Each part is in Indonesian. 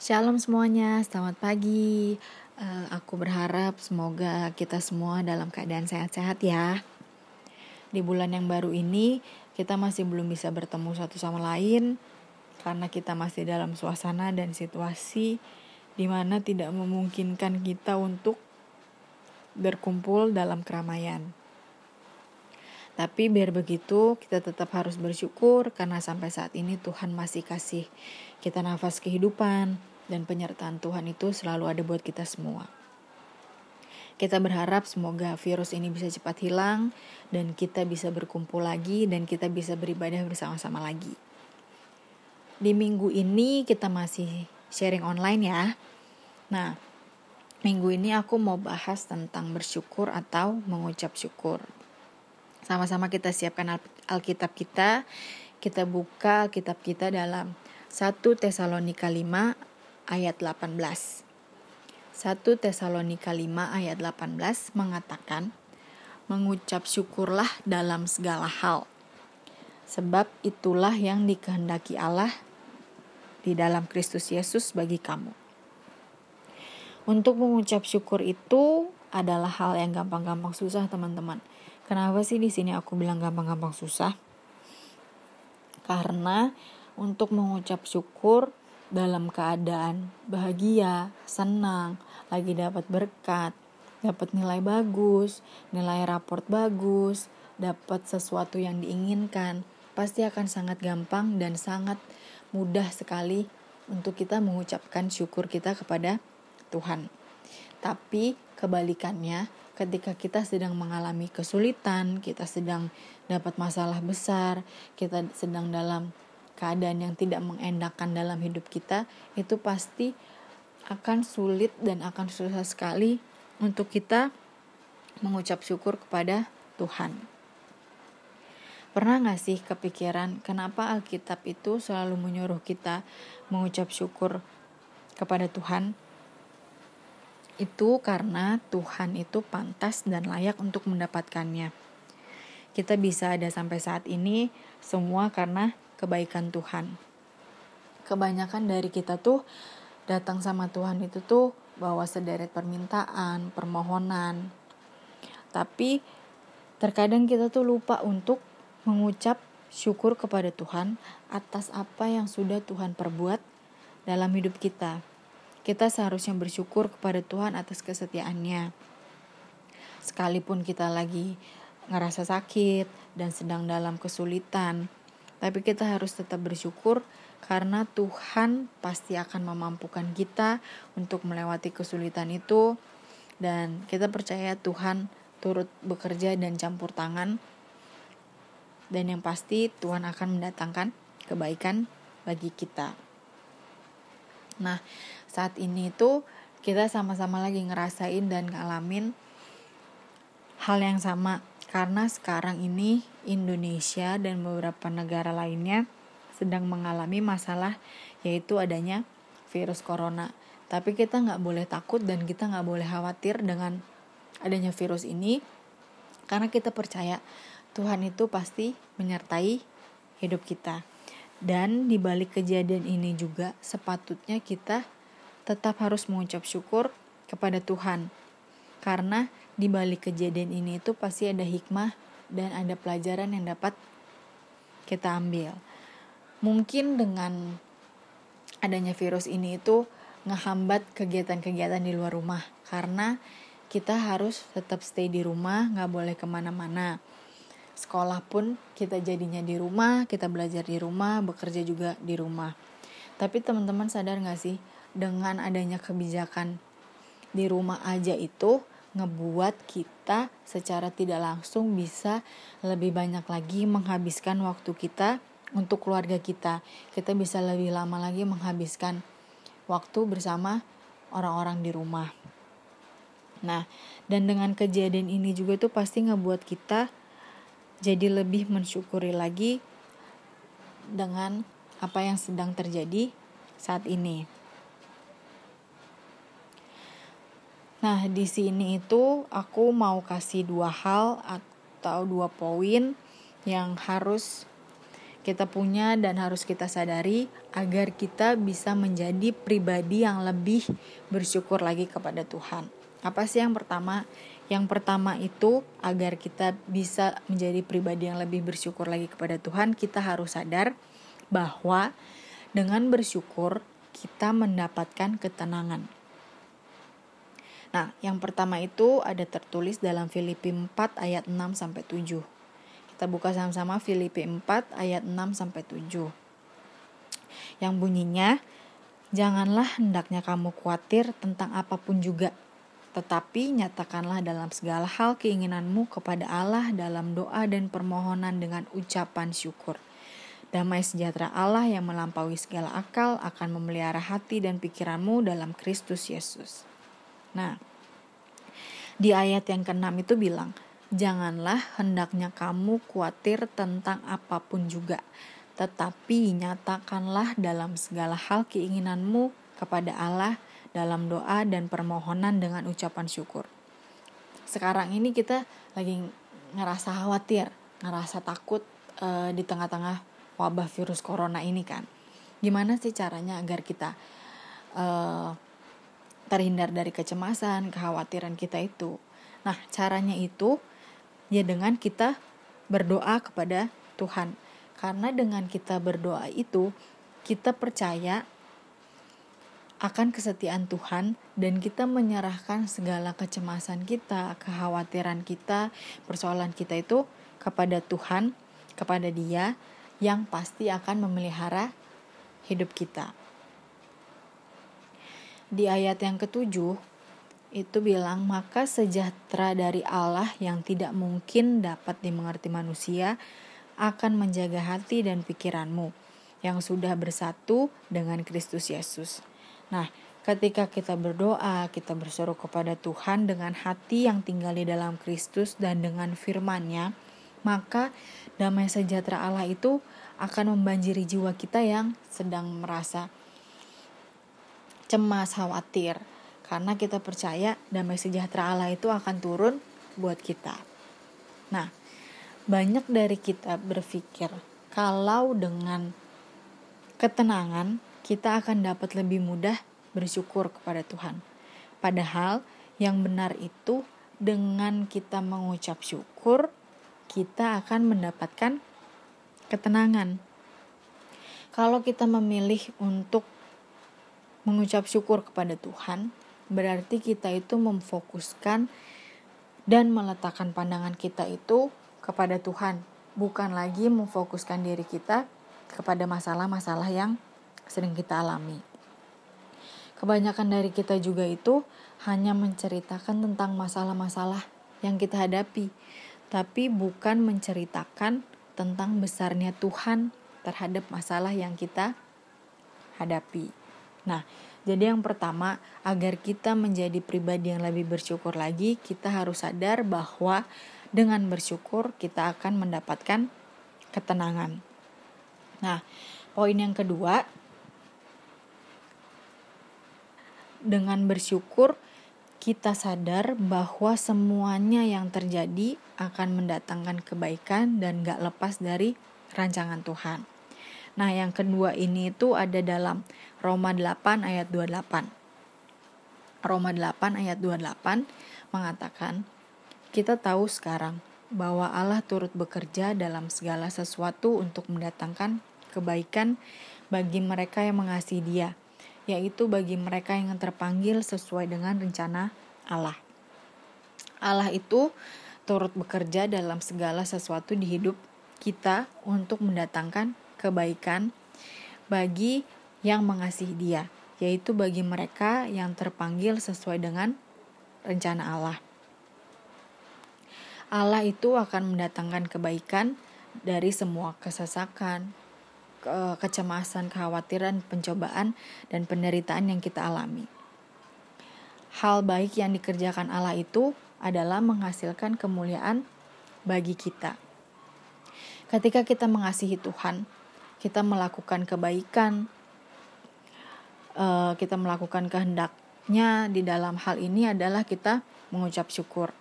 Shalom semuanya, selamat pagi. Uh, aku berharap semoga kita semua dalam keadaan sehat-sehat ya. Di bulan yang baru ini, kita masih belum bisa bertemu satu sama lain karena kita masih dalam suasana dan situasi di mana tidak memungkinkan kita untuk berkumpul dalam keramaian. Tapi biar begitu, kita tetap harus bersyukur karena sampai saat ini Tuhan masih kasih kita nafas kehidupan, dan penyertaan Tuhan itu selalu ada buat kita semua. Kita berharap semoga virus ini bisa cepat hilang dan kita bisa berkumpul lagi dan kita bisa beribadah bersama-sama lagi. Di minggu ini kita masih sharing online ya. Nah, minggu ini aku mau bahas tentang bersyukur atau mengucap syukur. Sama-sama kita siapkan Alkitab kita. Kita buka kitab kita dalam 1 Tesalonika 5 ayat 18. 1 Tesalonika 5 ayat 18 mengatakan, Mengucap syukurlah dalam segala hal, sebab itulah yang dikehendaki Allah di dalam Kristus Yesus bagi kamu. Untuk mengucap syukur itu adalah hal yang gampang-gampang susah, teman-teman. Kenapa sih di sini aku bilang gampang-gampang susah? Karena untuk mengucap syukur dalam keadaan bahagia, senang, lagi dapat berkat, dapat nilai bagus, nilai raport bagus, dapat sesuatu yang diinginkan, pasti akan sangat gampang dan sangat mudah sekali untuk kita mengucapkan syukur kita kepada Tuhan. Tapi kebalikannya, ketika kita sedang mengalami kesulitan, kita sedang dapat masalah besar, kita sedang dalam keadaan yang tidak mengenakan dalam hidup kita itu pasti akan sulit dan akan susah sekali untuk kita mengucap syukur kepada Tuhan. Pernah gak sih kepikiran kenapa Alkitab itu selalu menyuruh kita mengucap syukur kepada Tuhan? Itu karena Tuhan itu pantas dan layak untuk mendapatkannya. Kita bisa ada sampai saat ini semua karena kebaikan Tuhan. Kebanyakan dari kita tuh datang sama Tuhan itu tuh bawa sederet permintaan, permohonan. Tapi terkadang kita tuh lupa untuk mengucap syukur kepada Tuhan atas apa yang sudah Tuhan perbuat dalam hidup kita. Kita seharusnya bersyukur kepada Tuhan atas kesetiaannya. Sekalipun kita lagi ngerasa sakit dan sedang dalam kesulitan, tapi kita harus tetap bersyukur karena Tuhan pasti akan memampukan kita untuk melewati kesulitan itu. Dan kita percaya Tuhan turut bekerja dan campur tangan. Dan yang pasti Tuhan akan mendatangkan kebaikan bagi kita. Nah, saat ini itu kita sama-sama lagi ngerasain dan ngalamin hal yang sama karena sekarang ini Indonesia dan beberapa negara lainnya sedang mengalami masalah yaitu adanya virus corona. Tapi kita nggak boleh takut dan kita nggak boleh khawatir dengan adanya virus ini karena kita percaya Tuhan itu pasti menyertai hidup kita. Dan di balik kejadian ini juga sepatutnya kita tetap harus mengucap syukur kepada Tuhan. Karena di balik kejadian ini itu pasti ada hikmah dan ada pelajaran yang dapat kita ambil. Mungkin dengan adanya virus ini itu ngehambat kegiatan-kegiatan di luar rumah karena kita harus tetap stay di rumah, nggak boleh ke mana-mana. Sekolah pun kita jadinya di rumah, kita belajar di rumah, bekerja juga di rumah. Tapi teman-teman sadar nggak sih dengan adanya kebijakan di rumah aja itu ngebuat kita secara tidak langsung bisa lebih banyak lagi menghabiskan waktu kita untuk keluarga kita. Kita bisa lebih lama lagi menghabiskan waktu bersama orang-orang di rumah. Nah, dan dengan kejadian ini juga tuh pasti ngebuat kita jadi lebih mensyukuri lagi dengan apa yang sedang terjadi saat ini. Nah, di sini itu aku mau kasih dua hal atau dua poin yang harus kita punya dan harus kita sadari agar kita bisa menjadi pribadi yang lebih bersyukur lagi kepada Tuhan. Apa sih yang pertama? Yang pertama itu agar kita bisa menjadi pribadi yang lebih bersyukur lagi kepada Tuhan, kita harus sadar bahwa dengan bersyukur kita mendapatkan ketenangan. Nah, yang pertama itu ada tertulis dalam Filipi 4 ayat 6 sampai 7. Kita buka sama-sama Filipi 4 ayat 6 sampai 7. Yang bunyinya, janganlah hendaknya kamu khawatir tentang apa pun juga, tetapi nyatakanlah dalam segala hal keinginanmu kepada Allah dalam doa dan permohonan dengan ucapan syukur. Damai sejahtera Allah yang melampaui segala akal akan memelihara hati dan pikiranmu dalam Kristus Yesus. Nah, di ayat yang ke-6 itu bilang, Janganlah hendaknya kamu khawatir tentang apa pun juga, tetapi nyatakanlah dalam segala hal keinginanmu kepada Allah dalam doa dan permohonan dengan ucapan syukur. Sekarang ini kita lagi ngerasa khawatir, ngerasa takut e, di tengah-tengah wabah virus corona ini kan. Gimana sih caranya agar kita e, terhindar dari kecemasan, kekhawatiran kita itu. Nah, caranya itu ya dengan kita berdoa kepada Tuhan. Karena dengan kita berdoa itu, kita percaya akan kesetiaan Tuhan dan kita menyerahkan segala kecemasan kita, kekhawatiran kita, persoalan kita itu kepada Tuhan, kepada Dia yang pasti akan memelihara hidup kita di ayat yang ketujuh itu bilang maka sejahtera dari Allah yang tidak mungkin dapat dimengerti manusia akan menjaga hati dan pikiranmu yang sudah bersatu dengan Kristus Yesus. Nah, ketika kita berdoa, kita berseru kepada Tuhan dengan hati yang tinggal di dalam Kristus dan dengan firman-Nya, maka damai sejahtera Allah itu akan membanjiri jiwa kita yang sedang merasa cemas, khawatir. Karena kita percaya damai sejahtera Allah itu akan turun buat kita. Nah, banyak dari kita berpikir kalau dengan ketenangan kita akan dapat lebih mudah bersyukur kepada Tuhan. Padahal yang benar itu dengan kita mengucap syukur, kita akan mendapatkan ketenangan. Kalau kita memilih untuk mengucap syukur kepada Tuhan, berarti kita itu memfokuskan dan meletakkan pandangan kita itu kepada Tuhan, bukan lagi memfokuskan diri kita kepada masalah-masalah yang sering kita alami. Kebanyakan dari kita juga itu hanya menceritakan tentang masalah-masalah yang kita hadapi, tapi bukan menceritakan tentang besarnya Tuhan terhadap masalah yang kita hadapi. Nah, jadi yang pertama, agar kita menjadi pribadi yang lebih bersyukur lagi, kita harus sadar bahwa dengan bersyukur kita akan mendapatkan ketenangan. Nah, poin yang kedua, dengan bersyukur kita sadar bahwa semuanya yang terjadi akan mendatangkan kebaikan dan gak lepas dari rancangan Tuhan. Nah, yang kedua ini itu ada dalam Roma 8 ayat 28. Roma 8 ayat 28 mengatakan, kita tahu sekarang bahwa Allah turut bekerja dalam segala sesuatu untuk mendatangkan kebaikan bagi mereka yang mengasihi Dia, yaitu bagi mereka yang terpanggil sesuai dengan rencana Allah. Allah itu turut bekerja dalam segala sesuatu di hidup kita untuk mendatangkan kebaikan bagi yang mengasihi Dia, yaitu bagi mereka yang terpanggil sesuai dengan rencana Allah. Allah itu akan mendatangkan kebaikan dari semua kesesakan, ke kecemasan, kekhawatiran, pencobaan, dan penderitaan yang kita alami. Hal baik yang dikerjakan Allah itu adalah menghasilkan kemuliaan bagi kita. Ketika kita mengasihi Tuhan, kita melakukan kebaikan, uh, kita melakukan kehendaknya di dalam hal ini adalah kita mengucap syukur.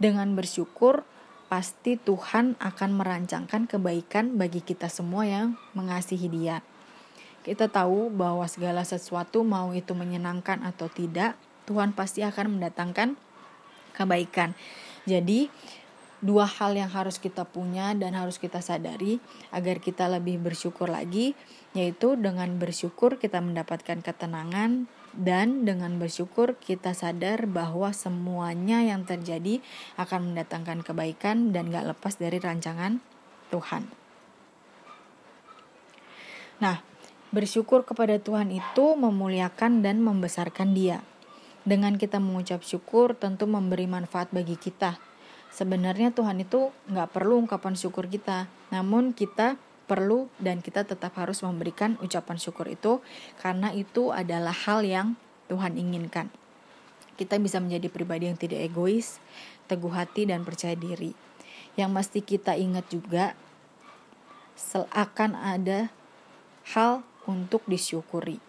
Dengan bersyukur, pasti Tuhan akan merancangkan kebaikan bagi kita semua yang mengasihi Dia. Kita tahu bahwa segala sesuatu, mau itu menyenangkan atau tidak, Tuhan pasti akan mendatangkan kebaikan. Jadi, dua hal yang harus kita punya dan harus kita sadari agar kita lebih bersyukur lagi yaitu dengan bersyukur kita mendapatkan ketenangan dan dengan bersyukur kita sadar bahwa semuanya yang terjadi akan mendatangkan kebaikan dan gak lepas dari rancangan Tuhan. Nah, bersyukur kepada Tuhan itu memuliakan dan membesarkan Dia. Dengan kita mengucap syukur tentu memberi manfaat bagi kita sebenarnya Tuhan itu nggak perlu ungkapan syukur kita, namun kita perlu dan kita tetap harus memberikan ucapan syukur itu karena itu adalah hal yang Tuhan inginkan. Kita bisa menjadi pribadi yang tidak egois, teguh hati dan percaya diri. Yang mesti kita ingat juga akan ada hal untuk disyukuri.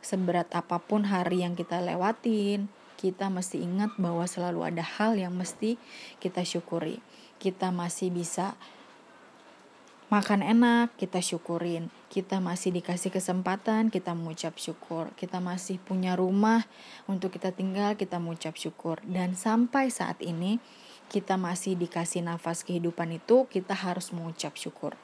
Seberat apa pun hari yang kita lewatin, kita mesti ingat bahwa selalu ada hal yang mesti kita syukuri. Kita masih bisa makan enak, kita syukurin. Kita masih dikasih kesempatan, kita mengucap syukur. Kita masih punya rumah untuk kita tinggal, kita mengucap syukur. Dan sampai saat ini, kita masih dikasih nafas kehidupan itu, kita harus mengucap syukur.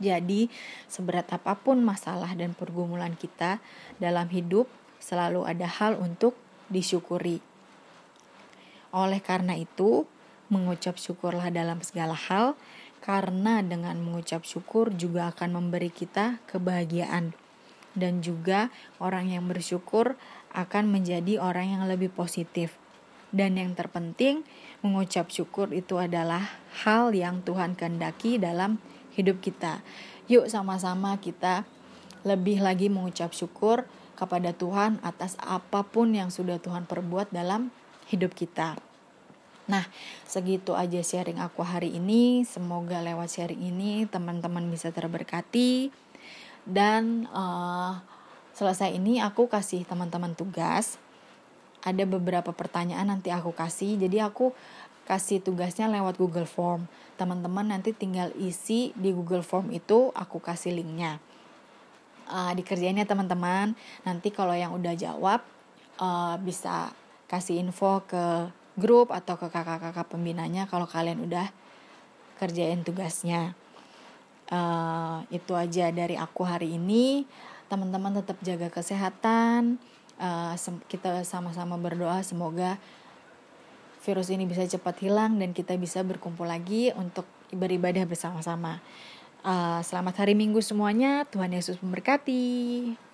Jadi, seberat apa pun masalah dan pergumulan kita dalam hidup, selalu ada hal untuk disyukuri. Oleh karena itu, mengucap syukurlah dalam segala hal, karena dengan mengucap syukur juga akan memberi kita kebahagiaan, dan juga orang yang bersyukur akan menjadi orang yang lebih positif. Dan yang terpenting, mengucap syukur itu adalah hal yang Tuhan kehendaki dalam hidup kita. Yuk, sama-sama kita lebih lagi mengucap syukur kepada Tuhan atas apa pun yang sudah Tuhan perbuat dalam hidup kita. Nah, segitu aja sharing aku hari ini. Semoga lewat sharing ini teman-teman bisa terberkati. Dan uh, selesai ini aku kasih teman-teman tugas. Ada beberapa pertanyaan nanti aku kasih. Jadi aku kasih tugasnya lewat Google Form. Teman-teman nanti tinggal isi di Google Form itu aku kasih linknya uh, dikerjainnya teman-teman. Nanti kalau yang udah jawab uh, bisa kasih info ke grup atau ke kakak-kakak pembinanya kalau kalian udah kerjain tugasnya. Uh, itu aja dari aku hari ini. Teman-teman tetap jaga kesehatan. Uh, kita sama-sama berdoa semoga virus ini bisa cepat hilang dan kita bisa berkumpul lagi untuk beribadah bersama-sama. Uh, selamat hari Minggu semuanya. Tuhan Yesus memberkati.